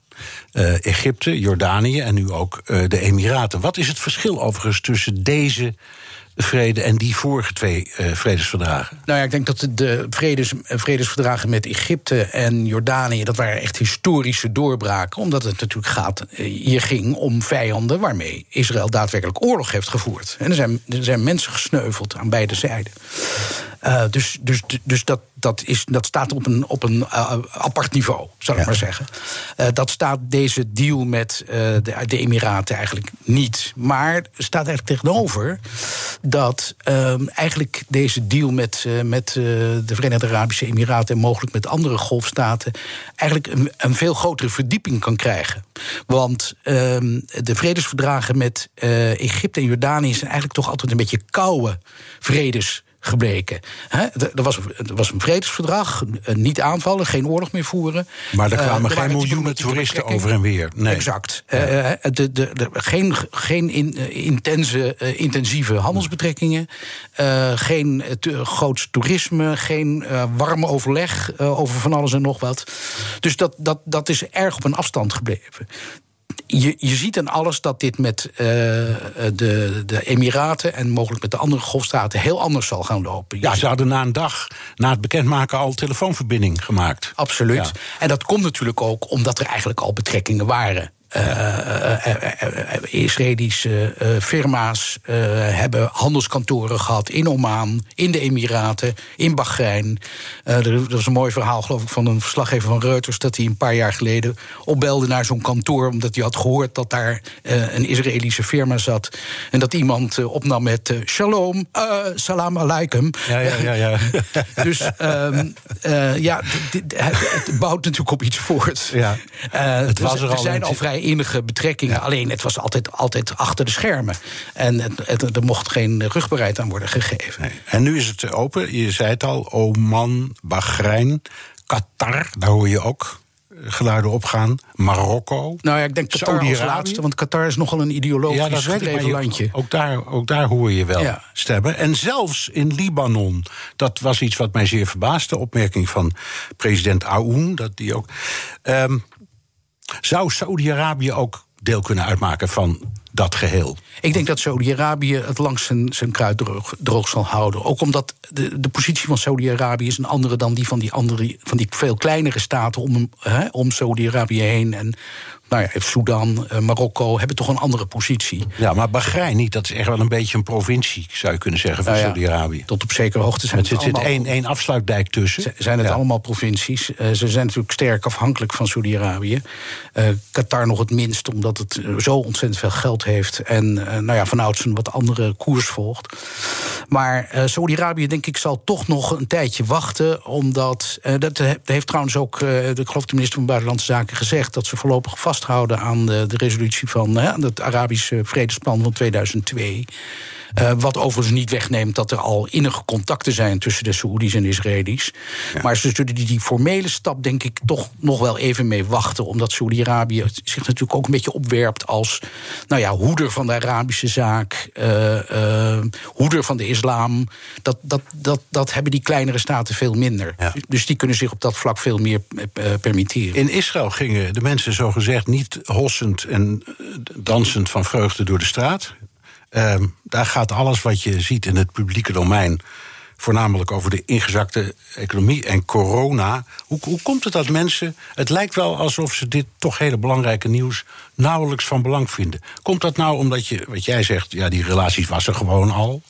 Uh, Egypte, Jordanië en nu ook uh, de Emiraten. Wat is het verschil overigens tussen deze vrede en die vorige twee uh, vredesverdragen? Nou ja, ik denk dat de vredes, vredesverdragen met Egypte en Jordanië... dat waren echt historische doorbraken. Omdat het natuurlijk gaat, hier ging om vijanden... waarmee Israël daadwerkelijk oorlog heeft gevoerd. En er zijn, er zijn mensen gesneuveld aan beide zijden. Uh, dus dus, dus dat, dat, is, dat staat op een, op een uh, apart niveau, zou ik ja. maar zeggen. Uh, dat staat deze deal met de, de, Emiraten eigenlijk niet. Maar staat eigenlijk tegenover dat ehm, eigenlijk deze deal met, met de Verenigde Arabische Emiraten en mogelijk met andere golfstaten eigenlijk een, een veel grotere verdieping kan krijgen. Want ehm, de vredesverdragen met Egypte en Jordanië zijn eigenlijk toch altijd een beetje koude vredes gebleken. er, was, er was een vredesverdrag, niet aanvallen, geen oorlog meer voeren. Maar er kwamen uh, geen miljoenen toeristen over en weer. Nee. Exact. Ja. Uh, de, de, de, geen geen in, intense, intensieve handelsbetrekkingen, geen te, groots toerisme, geen warm overleg over van alles en nog wat. Dus dat, dat, dat is erg op een afstand gebleven je, je ziet aan alles dat dit met uh, de, de Emiraten en mogelijk met de andere golfstaten heel anders zal gaan lopen. Ja, ze hadden na een dag, na het bekendmaken, al telefoonverbinding gemaakt. Absoluut. Ja. En dat komt natuurlijk ook omdat er eigenlijk al betrekkingen waren. Uh, Israëlische firma's hebben handelskantoren gehad in Oman, in de Emiraten, in Bahrein. er was een mooi verhaal, geloof ik, van een verslaggever van Reuters dat hij een paar jaar geleden opbelde naar zo'n kantoor omdat hij had gehoord dat daar een Israëlische firma zat en dat iemand opnam met shalom, salam alaikum. Ja, ja, ja. ja. dus um, ja, het bouwt natuurlijk op iets voort. Ja. het was er, er zijn al vrij enige betrekkingen. Ja. Alleen het was altijd, altijd achter de schermen. En het, het, er mocht geen rugbaarheid aan worden gegeven. Nee. En nu is het open. Je zei het al, Oman, Bahrein, Qatar, daar hoor je ook geluiden opgaan. Marokko. Nou ja, ik denk Qatar als laatste, want Qatar is nogal een ideologisch Ja, dat gedreven je- landje. ook daar, ook daar hoor je wel Ja. stemmen. En zelfs in Libanon, dat was iets wat mij zeer verbaasde. Opmerking van president Aoun, dat die ook. Ehm, zou Saudi-Arabië ook deel kunnen uitmaken van dat geheel? Ik denk dat Saudi-Arabië het langs zijn, zijn kruid droog, zal houden. Ook omdat de, de positie van Saudi-Arabië is een andere dan die van die, andere, van die veel kleinere staten om, om Saudi-Arabië heen. En nou ja, Sudan, eh, Marokko hebben toch een andere positie. Ja, maar Bahrein niet. Dat is echt wel een beetje een provincie, zou je kunnen zeggen, van Nou ja, Saudi-Arabië. Tot op zekere hoogte zijn Er het zit, zit allemaal- één, één afsluitdijk tussen. Zijn het Ja. allemaal provincies? Eh, ze zijn natuurlijk sterk afhankelijk van Saudi-Arabië. Eh, Qatar nog het minst, omdat het zo ontzettend veel geld heeft. En nou ja, vanouds een wat andere koers volgt. Maar Saudi-Arabië, denk ik, zal toch nog een tijdje wachten. Omdat, dat he- heeft trouwens ook, de, ik geloof de minister van Buitenlandse Zaken gezegd... dat ze voorlopig vasthouden aan de, de resolutie van eh, het Arabische vredesplan van 2002... Eh, wat overigens niet wegneemt dat er al innige contacten zijn tussen de Saoedi's en de Israëli's. Maar ze zullen die, die formele stap, denk ik, toch nog wel even mee wachten. Omdat Saoedi-Arabië zich natuurlijk ook een beetje opwerpt als nou ja, hoeder van de Arabische zaak, eh, eh, hoeder van de islam. Dat, dat, dat, dat hebben die kleinere staten veel minder. Ja. Dus die kunnen zich op dat vlak veel meer permitteren. In Israël gingen de mensen zogezegd niet hossend en eh, dansend van vreugde door de straat. Ehm, daar gaat alles wat je ziet in het publieke domein. Voornamelijk over de ingezakte economie en corona. Hoe, hoe komt het dat mensen. Het lijkt wel alsof ze dit toch hele belangrijke nieuws. nauwelijks van belang vinden. Komt dat nou omdat je, wat jij zegt, ja, die relaties was er gewoon al?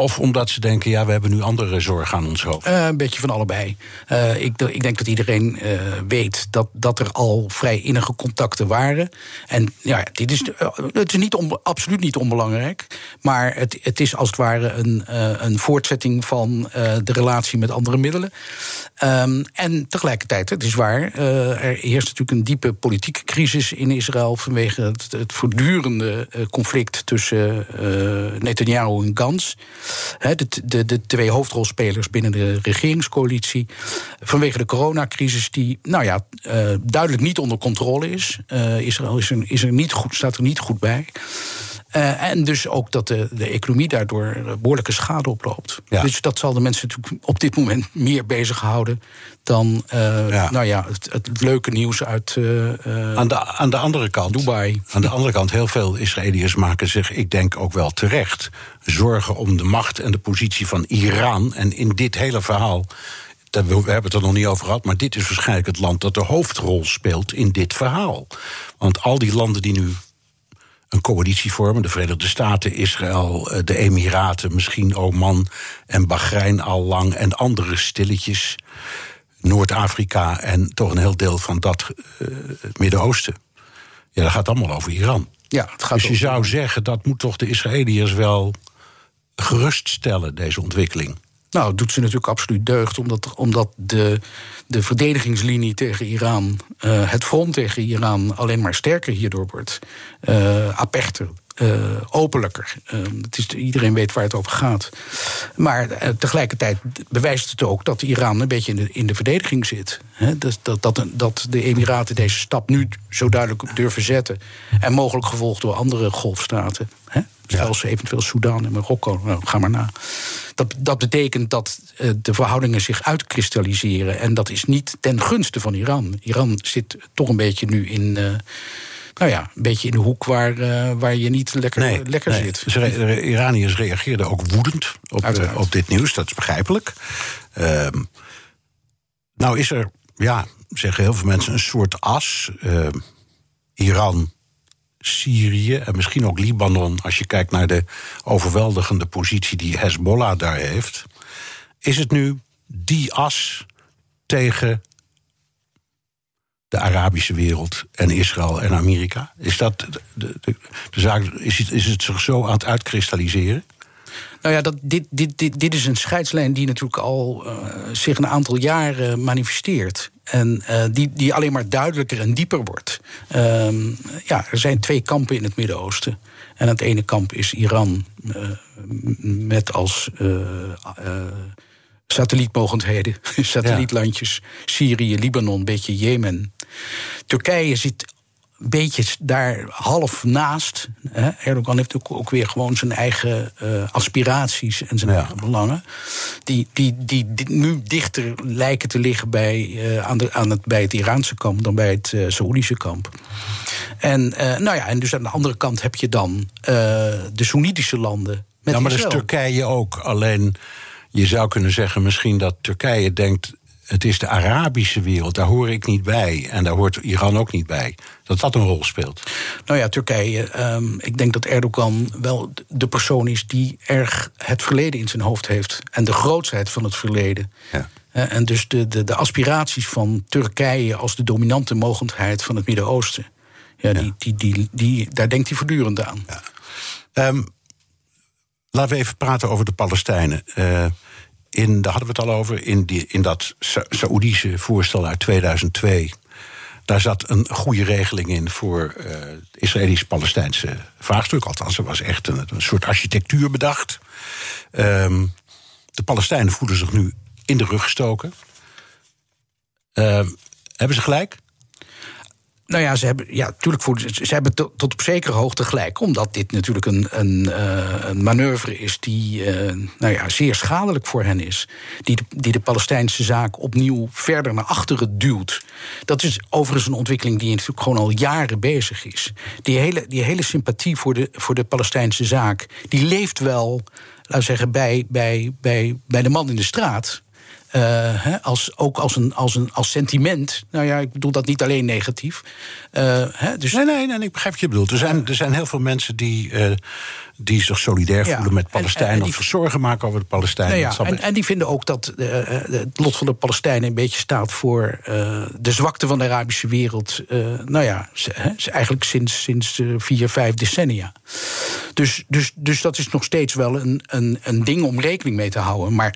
Of omdat ze denken, ja, we hebben nu andere zorgen aan ons hoofd? Eh, een beetje van allebei. Eh, ik, ik denk dat iedereen eh, weet dat, dat er al vrij innige contacten waren. En ja, dit is, het is niet absoluut niet onbelangrijk. Maar het, het is als het ware een, een voortzetting van de relatie met andere middelen. Ehm, en tegelijkertijd, het is waar, er heerst natuurlijk een diepe politieke crisis in Israël vanwege het, het voortdurende conflict tussen Netanyahu en Gans. De, de, de twee hoofdrolspelers binnen de regeringscoalitie. Vanwege de coronacrisis, die nou ja, eh, duidelijk niet onder controle is. Eh, Israël is er, is er niet goed, staat er niet goed bij. Eh, en dus ook dat de, de economie daardoor eh, behoorlijke schade oploopt. Ja. Dus dat zal de mensen natuurlijk op dit moment meer bezighouden dan eh, Ja. Nou ja, het, het leuke nieuws uit eh, Aan de, aan de andere kant. Dubai. Aan de andere kant, heel veel Israëliërs maken zich, ik denk ook wel terecht, zorgen om de macht en de positie van Iran. En in dit hele verhaal. We hebben het er nog niet over gehad, maar dit is waarschijnlijk het land dat de hoofdrol speelt in dit verhaal. Want al die landen die nu een coalitie vormen, de Verenigde Staten, Israël, eh, de Emiraten, misschien Oman en Bahrein al lang en andere stilletjes. Noord-Afrika en toch een heel deel van dat eh, het Midden-Oosten. Ja, dat gaat allemaal over Iran. Ja, het gaat Dus je over- zou zeggen, dat moet toch de Israëliërs wel geruststellen, deze ontwikkeling. Nou, doet ze natuurlijk absoluut deugd, omdat, omdat de, de verdedigingslinie tegen Iran, eh, het front tegen Iran, alleen maar sterker hierdoor wordt. eh aperter, eh, openlijker. Het is, iedereen weet waar het over gaat. Maar tegelijkertijd bewijst het ook dat Iran een beetje in de, in de verdediging zit. Hè, dat, dat, dat, de Emiraten deze stap nu zo duidelijk durven zetten. En mogelijk gevolgd door andere golfstaten. Zelfs eventueel Sudan en Marokko. Nou, ga maar na. Dat, dat betekent dat eh, de verhoudingen zich uitkristalliseren. En dat is niet ten gunste van Iran. Iran zit toch een beetje nu in. eh, nou ja, een beetje in de hoek waar, eh, waar je niet lekker, lekker nee. zit. De de Iraniërs reageerden ook woedend op, op dit nieuws, dat is begrijpelijk. Ehm, nou is er, ja, zeggen heel veel mensen, een soort as. Ehm, Iran, Syrië en misschien ook Libanon, als je kijkt naar de overweldigende positie die Hezbollah daar heeft. Is het nu die as tegen de Arabische wereld en Israël en Amerika? Is dat de, de, de, zaak? Is het, is het zich zo aan het uitkristalliseren? Nou ja, dat, dit, dit, dit, dit is een scheidslijn die natuurlijk al eh, zich een aantal jaren manifesteert. En eh, die, die alleen maar duidelijker en dieper wordt. Ehm, ja, er zijn twee kampen in het Midden-Oosten. En het ene kamp is Iran, eh, met als satellietmogendheden, satellietlandjes, Syrië, Libanon, een beetje Jemen. Turkije zit beetje daar half naast. Hè. Erdogan heeft ook, ook weer gewoon zijn eigen uh, aspiraties en zijn Ja. eigen belangen. Die, die, die, die nu dichter lijken te liggen bij, uh, aan de, aan het, bij het Iraanse kamp dan bij het uh, Saoedische kamp. En, nou ja, en dus aan de andere kant heb je dan de Soenitische landen. Met nou, maar dat is Israël. Turkije ook. Alleen je zou kunnen zeggen misschien dat Turkije denkt. Het is de Arabische wereld, daar hoor ik niet bij. En daar hoort Iran ook niet bij. Dat dat een rol speelt. Nou ja, Turkije. Um, ik denk dat Erdogan wel de persoon is die erg het verleden in zijn hoofd heeft. En de grootsheid van het verleden. Ja. Uh, en dus de, de, de aspiraties van Turkije als de dominante mogendheid van het Midden-Oosten. Ja, die, ja. Die, die, die, die, daar denkt hij voortdurend aan. Ja. Um, laten we even praten over de Palestijnen. Uh, in, daar hadden we het al over, in, die, in dat Sa Saoedische voorstel uit 2002. Daar zat een goede regeling in voor het Israëlisch-Palestijnse vraagstuk. Althans, er was echt een, soort architectuur bedacht. Um, de Palestijnen voelen zich nu in de rug gestoken. Uh, hebben ze gelijk? Nou ja, ze hebben, ja, natuurlijk voor, ze hebben tot, op zekere hoogte gelijk. Omdat dit natuurlijk een, een, uh, een manoeuvre is die uh, nou ja, zeer schadelijk voor hen is. Die de, die de Palestijnse zaak opnieuw verder naar achteren duwt. Dat is overigens een ontwikkeling die natuurlijk gewoon al jaren bezig is. Die hele, die hele sympathie voor de, voor de Palestijnse zaak, die leeft wel, laten we zeggen, bij, bij, bij, bij de man in de straat. Uh, hè, als, ook als, een, als, een, als sentiment. Nou ja, ik bedoel dat niet alleen negatief. Uh, hè, dus nee, nee, nee, ik begrijp wat je bedoelt. Er zijn, er zijn heel veel mensen die, uh, die zich solidair ja, voelen met Palestijnen... en, en, of zich zorgen maken over de Palestijnen. Nou ja, en, en, die vinden ook dat het lot van de Palestijnen... een beetje staat voor de zwakte van de Arabische wereld. nou ja, eigenlijk sinds, sinds vier, vijf decennia. Dus, dus, dus dat is nog steeds wel een, een, een ding om rekening mee te houden. Maar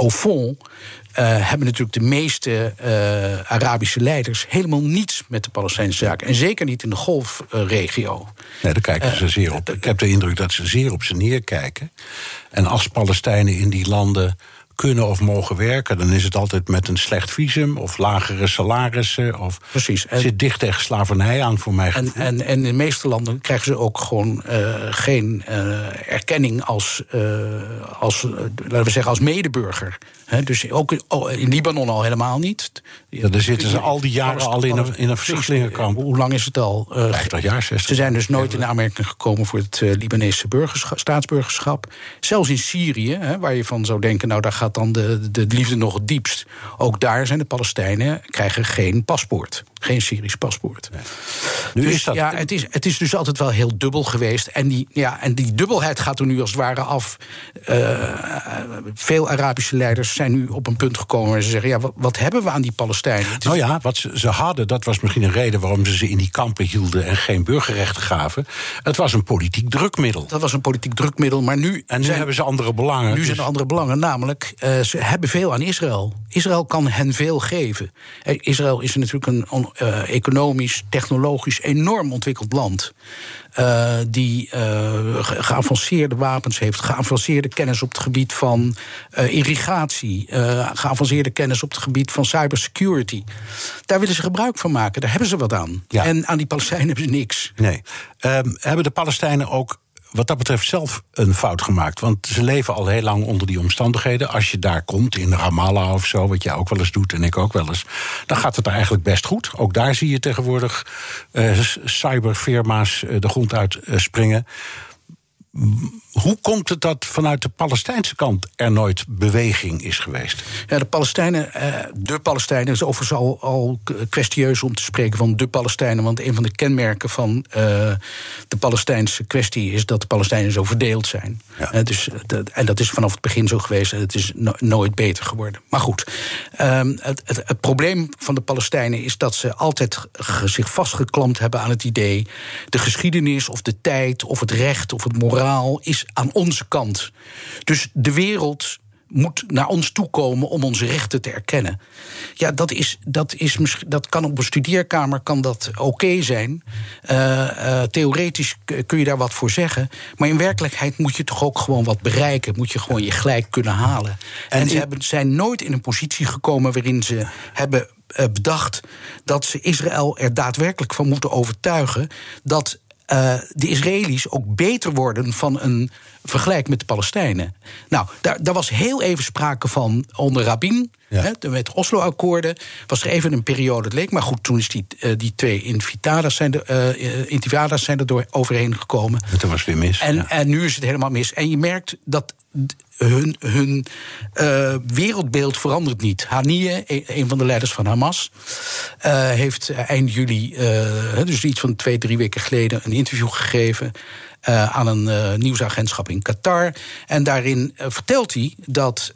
au fond uh, hebben natuurlijk de meeste uh, Arabische leiders helemaal niets met de Palestijnse zaak. En zeker niet in de golfregio. Nee, daar kijken ze zeer op. Ik heb de indruk dat ze zeer op ze neerkijken. En als Palestijnen in die landen kunnen of mogen werken, dan is het altijd met een slecht visum of lagere salarissen. Of Precies. En, zit dicht tegen slavernij aan, voor mij. En, en, en in de meeste landen krijgen ze ook gewoon uh, geen uh, erkenning als, uh, als laten we zeggen, als medeburger. He, dus ook in Libanon al helemaal niet. Ja, daar zitten ze al die jaren al in een, in een vluchtelingenkamp. Hoe lang is het al? 50 jaar, 60 Ze zijn dus nooit in aanmerking gekomen voor het Libanese staatsburgerschap. Zelfs in Syrië, he, waar je van zou denken, nou daar gaat dan de, de liefde nog het diepst. Ook daar zijn de Palestijnen krijgen geen paspoort. Geen Syrisch paspoort. Nee. Nu dus is dat... ja, het is, het is dus altijd wel heel dubbel geweest. En die, ja, en die dubbelheid gaat er nu als het ware af. Uh, veel Arabische leiders zijn nu op een punt gekomen waar ze zeggen: ja, wat, wat hebben we aan die Palestijnen? Nou ja, wat ze, ze, hadden, dat was misschien een reden waarom ze ze in die kampen hielden en geen burgerrechten gaven. Het was een politiek drukmiddel. Dat was een politiek drukmiddel, maar nu. En nu zijn, hebben ze andere belangen. Nu dus... zijn er andere belangen, namelijk uh, ze hebben veel aan Israël. Israël kan hen veel geven. Israël is natuurlijk een uh, economisch, technologisch enorm ontwikkeld land. Uh, die uh, geavanceerde wapens heeft, geavanceerde kennis op het gebied van uh, irrigatie, geavanceerde kennis op het gebied van cybersecurity. Daar willen ze gebruik van maken, daar hebben ze wat aan. Ja. En aan die Palestijnen hebben ze niks. Nee. Um, hebben de Palestijnen ook wat dat betreft zelf een fout gemaakt. Want ze leven al heel lang onder die omstandigheden. Als je daar komt, in Ramallah of zo, wat jij ook wel eens doet en ik ook wel eens, dan gaat het er eigenlijk best goed. Ook daar zie je tegenwoordig uh, cyberfirma's uh, de grond uit uh, springen. Hoe komt het dat vanuit de Palestijnse kant er nooit beweging is geweest? Ja, de Palestijnen, de Palestijnen, is overigens al, al kwestieus om te spreken van de Palestijnen. Want een van de kenmerken van uh, de Palestijnse kwestie is dat de Palestijnen zo verdeeld zijn. Ja. dus, dat, en dat is vanaf het begin zo geweest en het is no nooit beter geworden. Maar goed, um, het, het, het, probleem van de Palestijnen is dat ze altijd zich vastgeklampt hebben aan het idee: de geschiedenis of de tijd of het recht of het moraal is aan onze kant. Dus de wereld moet naar ons toekomen om onze rechten te erkennen. Ja, dat, is, dat, is, dat kan op een studeerkamer kan dat oké zijn. Uh, theoretisch kun je daar wat voor zeggen. Maar in werkelijkheid moet je toch ook gewoon wat bereiken. Moet je gewoon je gelijk kunnen halen. En, en ze hebben, zijn nooit in een positie gekomen waarin ze hebben uh, bedacht dat ze Israël er daadwerkelijk van moeten overtuigen dat uh, de Israëli's ook beter worden van een vergelijk met de Palestijnen. Nou, daar, daar was heel even sprake van onder Rabin. Ja. met Oslo-akkoorden was er even een periode, het leek maar goed, toen is die, uh, die twee intifada's zijn, er, uh, intifada's zijn er door overheen gekomen. En toen was het weer mis. En, en nu is het helemaal mis. En je merkt dat hun, hun uh, wereldbeeld verandert niet. Haniyeh, een van de leiders van Hamas, uh, heeft eind juli, uh, dus iets van twee, drie weken geleden, een interview gegeven. Uh, aan een uh, nieuwsagentschap in Qatar. En daarin uh, vertelt hij dat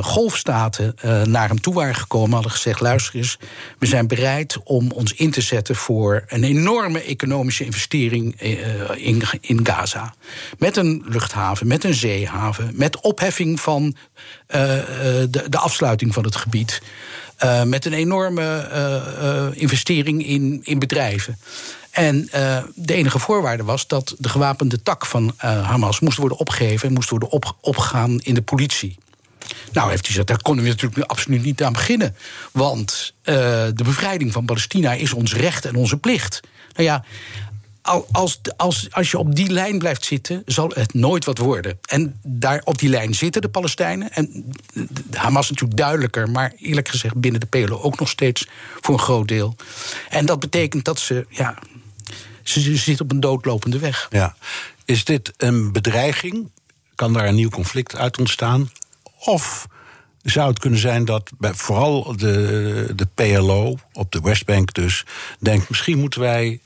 golfstaten naar hem toe waren gekomen, hadden gezegd: luister eens, we zijn bereid om ons in te zetten voor een enorme economische investering in, in Gaza. Met een luchthaven, met een zeehaven, met opheffing van de, de afsluiting van het gebied. met een enorme investering in, in bedrijven. En uh, de enige voorwaarde was dat de gewapende tak van uh, Hamas moest worden opgegeven en moest worden op, opgegaan in de politie. Nou, heeft hij gezegd, daar konden we natuurlijk absoluut niet aan beginnen. Want uh, de bevrijding van Palestina is ons recht en onze plicht. Nou ja, als, als, als je op die lijn blijft zitten, zal het nooit wat worden. En daar op die lijn zitten de Palestijnen. En Hamas natuurlijk duidelijker, maar eerlijk gezegd binnen de PLO ook nog steeds voor een groot deel. En dat betekent dat ze, ja, ze, ze zit op een doodlopende weg. Ja. Is dit een bedreiging? Kan daar een nieuw conflict uit ontstaan? Of zou het kunnen zijn dat vooral de, de PLO op de Westbank dus denkt: misschien moeten wij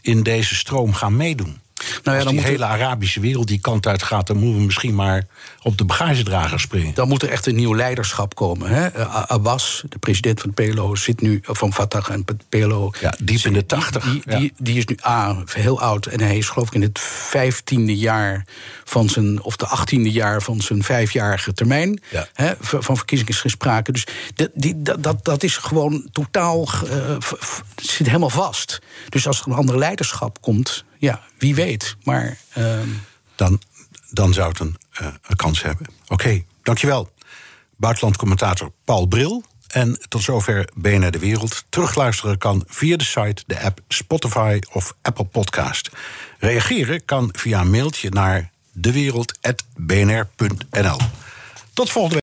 in deze stroom gaan meedoen? Nou ja, Als die hele Arabische wereld die kant uit gaat, dan moeten we misschien maar op de bagagedrager springen. Dan moet er echt een nieuw leiderschap komen. Hè? Abbas, de president van PLO, zit nu van Fatah en PLO. Ja, diep in de tachtig. Die, die, die, is nu A, heel oud. En hij is geloof ik in het vijftiende jaar van zijn, of de achttiende jaar van zijn vijfjarige termijn. Ja. Hè? Van verkiezingen is geen sprake. Dus dat, die, dat, dat is gewoon totaal. Uh, zit helemaal vast. Dus als er een ander leiderschap komt ja, wie weet. Maar. Uh... Dan, dan zou het een, een kans hebben. Oké, dankjewel. Buitenlandcommentator Paul Bril. En tot zover BNR De Wereld. Terugluisteren kan via de site, de app Spotify of Apple Podcast. Reageren kan via een mailtje naar dewereld.bnr.nl. Tot volgende week.